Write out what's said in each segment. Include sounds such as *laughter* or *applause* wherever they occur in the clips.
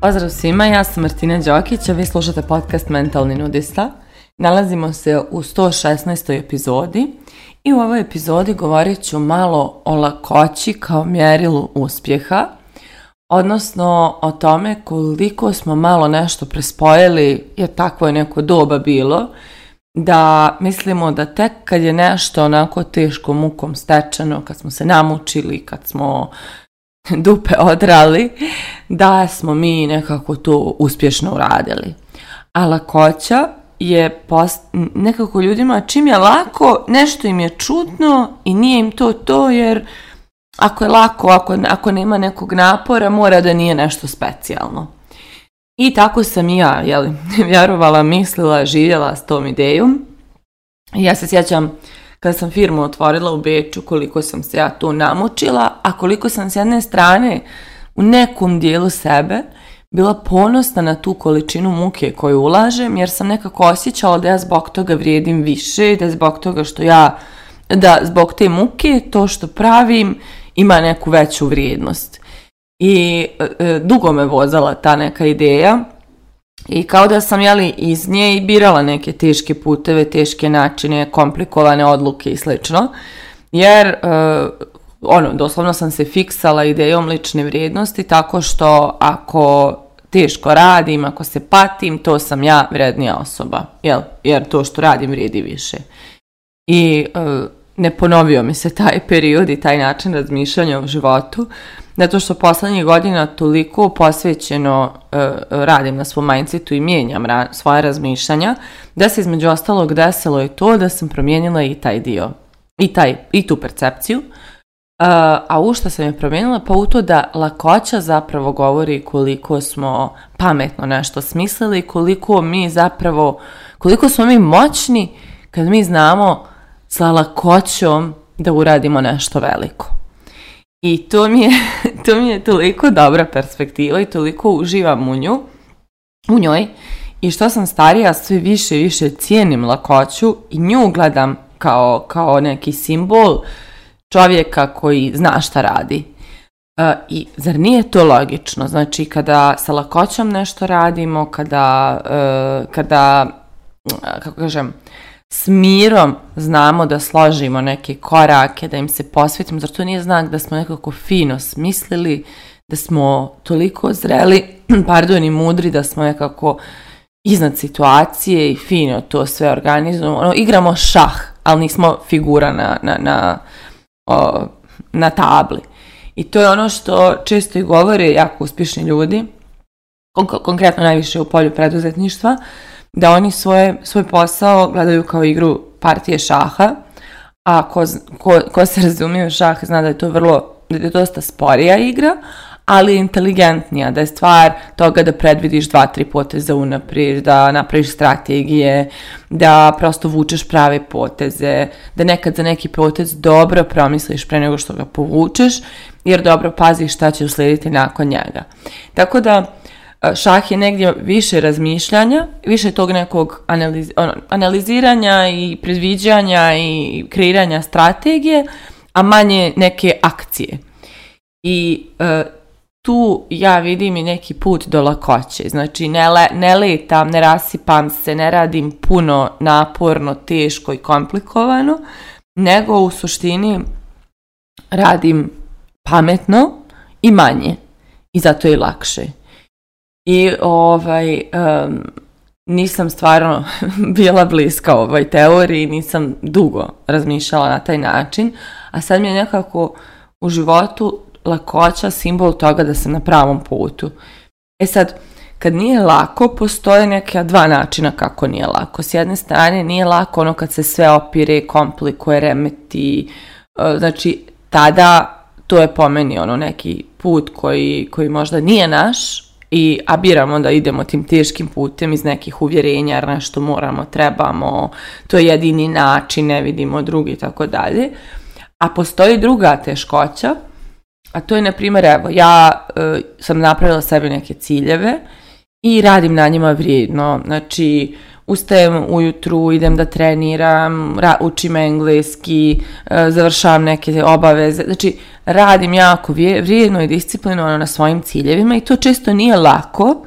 Pozdrav svima, ja sam Martina Đokić, a vi slušate podcast Mentalni nudista. Nalazimo se u 116. epizodi i u ovoj epizodi govorit ću malo o lakoći kao mjerilu uspjeha, odnosno o tome koliko smo malo nešto prespojili, jer takvo je neko doba bilo, da mislimo da tek kad je nešto onako teško mukom stečeno, kad smo se namučili, kad smo *laughs* dupe odrali, da smo mi nekako to uspješno uradili. A lakoća je nekako ljudima čim je lako, nešto im je čutno i nije im to to jer ako je lako, ako, ako nema nekog napora, mora da nije nešto specijalno. I tako sam i ja, jeli, *laughs* vjerovala, mislila, živjela s tom idejom. Ja se sjećam kad sam firmu otvorila u Beču, koliko sam se ja tu namučila, a koliko sam s jedne strane u nekom dijelu sebe bila ponosna na tu količinu muke koju ulažem, jer sam nekako osjećala da ja zbog toga vrijedim više, da zbog toga što ja, da zbog te muke to što pravim ima neku veću vrijednost. I e, e, dugo me vozala ta neka ideja, i kao da sam jeli iz nje i birala neke teške puteve, teške načine, komplikovane odluke i slično. Jer e, ono, doslovno sam se fiksala idejom lične vrijednosti tako što ako teško radim, ako se patim, to sam ja vrednija osoba. Jel? Jer to što radim vrijedi više. I e, ne ponovio mi se taj *laughs* period i taj način razmišljanja o životu zato što poslednjih godina toliko posvećeno e, radim na svom mindsetu i mijenjam ra svoje razmišljanja, da se između ostalog desilo i to da sam promijenila i taj dio, i, taj, i tu percepciju. E, a u što sam je promijenila? Pa u to da lakoća zapravo govori koliko smo pametno nešto smislili, koliko mi zapravo, koliko smo mi moćni kad mi znamo sa lakoćom da uradimo nešto veliko. I to mi, je, *laughs* to mi toliko dobra perspektiva i toliko uživam u nju, u njoj. I što sam starija, sve više i više cijenim lakoću i nju gledam kao, kao neki simbol čovjeka koji zna šta radi. E, I zar nije to logično? Znači, kada sa lakoćom nešto radimo, kada, e, kada kako kažem, s mirom znamo da složimo neke korake, da im se posvetimo, zato nije znak da smo nekako fino smislili, da smo toliko zreli, *clears throat* pardon, i mudri, da smo nekako iznad situacije i fino to sve organizujemo. Ono, igramo šah, ali nismo figura na, na, na, o, na tabli. I to je ono što često i govore jako uspješni ljudi, konkretno najviše u polju preduzetništva, da oni svoj posao gledaju kao igru partije šaha, a ko, ko, se razumije u šah zna da je to vrlo, da je dosta sporija igra, ali inteligentnija, da je stvar toga da predvidiš dva, tri poteza unaprijed, da napraviš strategije, da prosto vučeš prave poteze, da nekad za neki potez dobro promisliš pre nego što ga povučeš, jer dobro paziš šta će uslijediti nakon njega. Tako da, E, šah je negdje više razmišljanja, više tog nekog ono, analiziranja i predviđanja i kreiranja strategije, a manje neke akcije. I e, tu ja vidim i neki put do lakoće. Znači, ne, ne letam, ne rasipam se, ne radim puno naporno, teško i komplikovano, nego u suštini radim pametno i manje. I zato je lakše i ovaj, nisam stvarno *laughs* bila bliska ovoj teoriji, nisam dugo razmišljala na taj način, a sad mi je nekako u životu lakoća simbol toga da sam na pravom putu. E sad, kad nije lako, postoje neka dva načina kako nije lako. S jedne strane, nije lako ono kad se sve opire, komplikuje, remeti, e, znači tada to je po meni ono neki put koji, koji možda nije naš, i, a biramo da idemo tim teškim putem iz nekih uvjerenja, jer nešto moramo, trebamo, to je jedini način, ne vidimo drugi i tako dalje. A postoji druga teškoća, a to je, na primjer, evo, ja e, sam napravila sebi neke ciljeve i radim na njima vrijedno, znači, ustajem ujutru, idem da treniram, učim engleski, e, završavam neke obaveze. Znači, radim jako vrijedno i disciplinovano na svojim ciljevima i to često nije lako,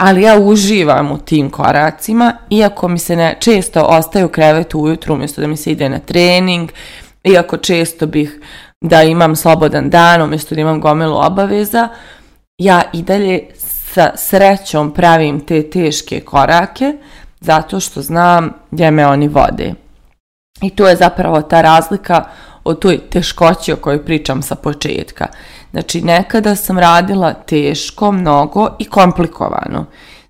ali ja uživam u tim koracima, iako mi se često ostaje u krevetu ujutru umjesto da mi se ide na trening, iako često bih da imam slobodan dan umjesto da imam gomilu obaveza, ja i dalje sa srećom pravim te teške korake, zato što znam gdje me oni vode. I tu je zapravo ta razlika o toj teškoći o kojoj pričam sa početka. Znači, nekada sam radila teško, mnogo i komplikovano.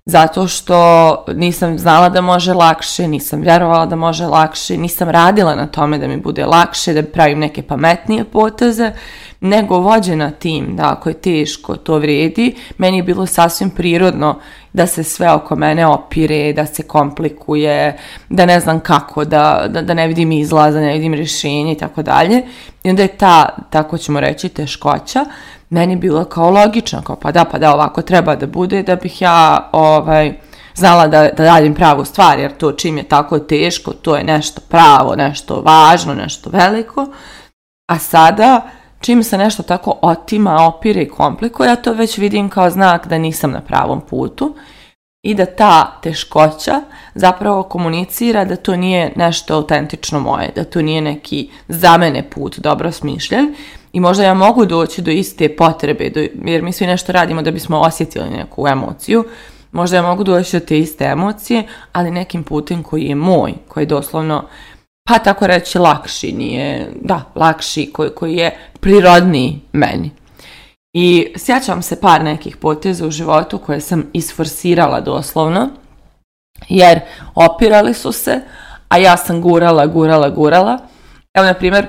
Zato što nisam znala da može lakše, nisam vjerovala da može lakše, nisam radila na tome da mi bude lakše, da pravim neke pametnije poteze, nego vođena tim, da ako je teško to vrijedi, meni je bilo sasvim prirodno da se sve oko mene opire, da se komplikuje, da ne znam kako, da, da, da ne vidim izlaza, ne vidim rješenje i tako dalje. I onda je ta, tako ćemo reći, teškoća meni bilo kao logično kao pa da, pa da, ovako treba da bude, da bih ja ovaj, znala da, da radim pravu stvar, jer to čim je tako teško, to je nešto pravo, nešto važno, nešto veliko. A sada čim se nešto tako otima, opire i komplikuje, ja to već vidim kao znak da nisam na pravom putu i da ta teškoća zapravo komunicira da to nije nešto autentično moje, da to nije neki za mene put dobro smišljen i možda ja mogu doći do iste potrebe, do, jer mi svi nešto radimo da bismo osjetili neku emociju, možda ja mogu doći do te iste emocije, ali nekim putem koji je moj, koji je doslovno pa tako reći lakši nije, da, lakši koji, koji je prirodniji meni. I sjećam se par nekih poteza u životu koje sam isforsirala doslovno, jer opirali su se, a ja sam gurala, gurala, gurala. Evo, na primjer,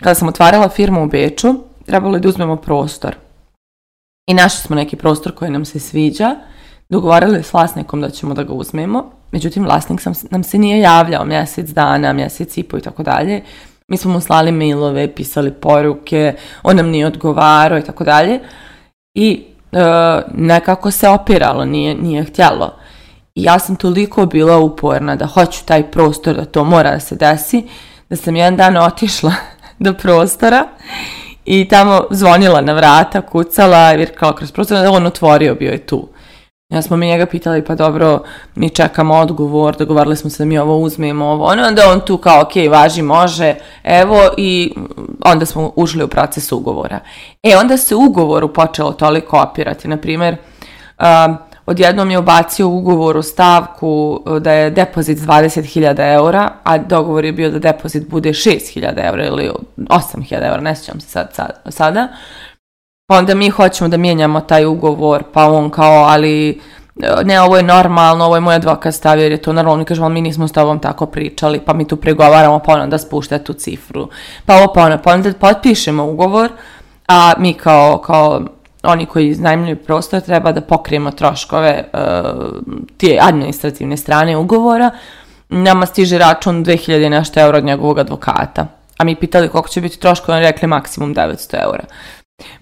kada sam otvarala firmu u Beču, trebalo je da uzmemo prostor. I našli smo neki prostor koji nam se sviđa dogovarali s vlasnikom da ćemo da ga uzmemo, međutim vlasnik sam, nam se nije javljao mjesec dana, mjesec i po i tako dalje. Mi smo mu slali mailove, pisali poruke, on nam nije odgovarao i tako dalje. I e, nekako se opiralo, nije, nije htjelo. I ja sam toliko bila uporna da hoću taj prostor, da to mora da se desi, da sam jedan dan otišla *laughs* do prostora i tamo zvonila na vrata, kucala, virkala kroz prostor, da on otvorio bio je tu. Ja smo mi njega pitali, pa dobro, mi čekamo odgovor, dogovarali smo se da mi ovo uzmemo, ovo, ono, onda on tu kao, ok, važi, može, evo, i onda smo ušli u proces ugovora. E, onda se ugovoru počelo toliko opirati, na primjer, um, odjednom je ubacio u ugovoru stavku uh, da je depozit 20.000 eura, a dogovor je bio da depozit bude 6.000 eura ili 8.000 eura, ne sjećam se sad, sad, sada onda mi hoćemo da mijenjamo taj ugovor, pa on kao, ali e, ne, ovo je normalno, ovo je moj advokat stavio jer je to normalno, mi kažemo, ali mi nismo s tobom tako pričali, pa mi tu pregovaramo, pa da spušta tu cifru, pa ovo pa, ono, pa potpišemo ugovor, a mi kao, kao oni koji iznajmljuju prostor treba da pokrijemo troškove tije administrativne strane ugovora, nama stiže račun 2000 nešto eura od njegovog advokata. A mi pitali koliko će biti troškovi, oni rekli maksimum 900 eura.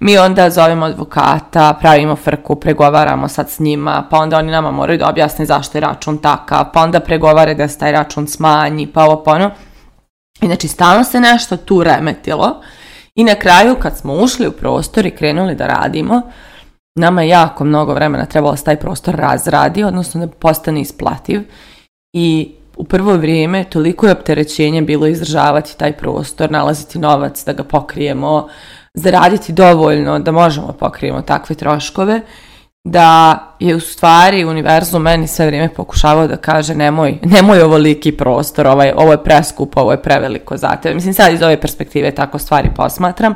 Mi onda zovemo advokata, pravimo frku, pregovaramo sad s njima, pa onda oni nama moraju da objasne zašto je račun takav, pa onda pregovare da se taj račun smanji, pa ovo pa ono. I znači stalno se nešto tu remetilo i na kraju kad smo ušli u prostor i krenuli da radimo, nama je jako mnogo vremena trebalo da se taj prostor razradi, odnosno da postane isplativ i u prvo vrijeme toliko je opterećenje bilo izdržavati taj prostor, nalaziti novac da ga pokrijemo, zaraditi dovoljno da možemo pokrijemo takve troškove, da je u stvari univerzum meni sve vrijeme pokušavao da kaže nemoj, nemoj ovoliki prostor, ovaj, ovo je preskupo, ovo je preveliko za tebe. Mislim, sad iz ove perspektive tako stvari posmatram.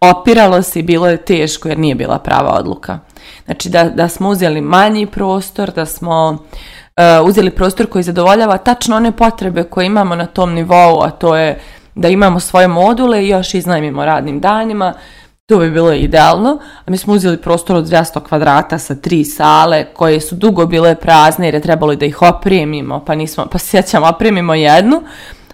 Opiralo se i bilo je teško jer nije bila prava odluka. Znači da, da smo uzeli manji prostor, da smo uh, uzeli prostor koji zadovoljava tačno one potrebe koje imamo na tom nivou, a to je da imamo svoje module i još iznajmimo radnim danima, to bi bilo idealno, a mi smo uzeli prostor od 200 kvadrata sa tri sale koje su dugo bile prazne jer je trebalo da ih opremimo, pa nismo, pa sjećamo, opremimo jednu,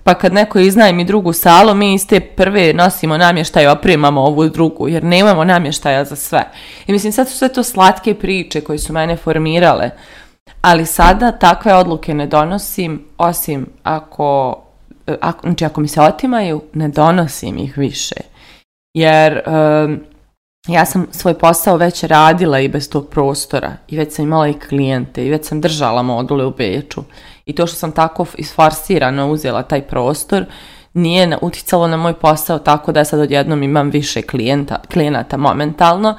pa kad neko iznajmi drugu salu, mi iz te prve nosimo namještaj, opremamo ovu drugu, jer nemamo namještaja za sve. I mislim, sad su sve to slatke priče koje su mene formirale, ali sada takve odluke ne donosim, osim ako Eh, ako, znači ako mi se otimaju, ne donosim ih više. Jer ja sam svoj posao već radila i bez tog prostora i već sam imala i klijente i već sam držala module u Beču. I to što sam tako isfarsirano uzela taj prostor nije uticalo na moj posao tako da sad odjednom imam više klijenta, klijenata momentalno,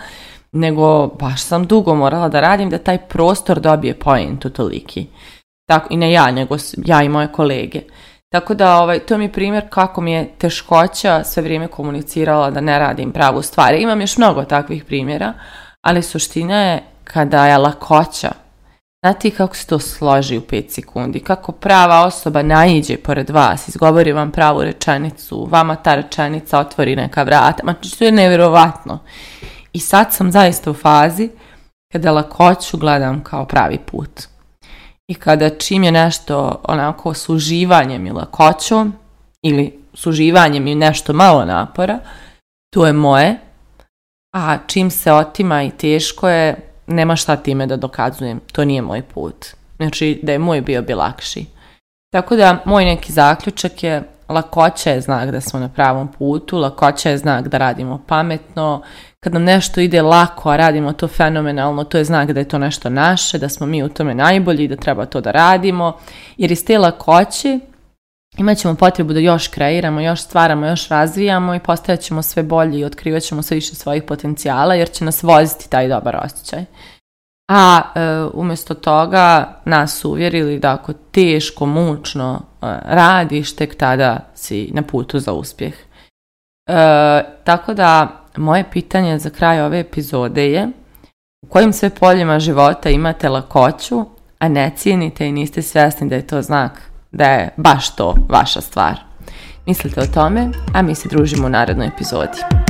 nego baš sam dugo morala da radim da taj prostor dobije pojentu toliki. Tako, I ne ja, nego ja i moje kolege. Tako da, ovaj, to mi je primjer kako mi je teškoća sve vrijeme komunicirala da ne radim pravu stvar. Imam još mnogo takvih primjera, ali suština je kada je lakoća. Znate kako se to složi u 5 sekundi, kako prava osoba naiđe pored vas, izgovori vam pravu rečenicu, vama ta rečenica otvori neka vrata, ma znači, to je nevjerovatno. I sad sam zaista u fazi kada lakoću gledam kao pravi put. I kada čim je nešto onako suživanjem i lakoćom ili suživanjem i nešto malo napora, to je moje, a čim se otima i teško je, nema šta time da dokazujem, to nije moj put. Znači da je moj bio bi lakši. Tako da moj neki zaključak je lakoća je znak da smo na pravom putu, lakoća je znak da radimo pametno, kad nam nešto ide lako, a radimo to fenomenalno, to je znak da je to nešto naše, da smo mi u tome najbolji i da treba to da radimo, jer iz te lakoće imat ćemo potrebu da još kreiramo, još stvaramo, još razvijamo i postajat ćemo sve bolji i otkrivat ćemo sve više svojih potencijala jer će nas voziti taj dobar osjećaj. A e, umjesto toga nas su uvjerili da ako teško, mučno e, radiš, tek tada si na putu za uspjeh. E, tako da moje pitanje za kraj ove epizode je u kojim sve poljima života imate lakoću, a ne cijenite i niste svjesni da je to znak da je baš to vaša stvar. Mislite o tome, a mi se družimo u narednoj epizodi.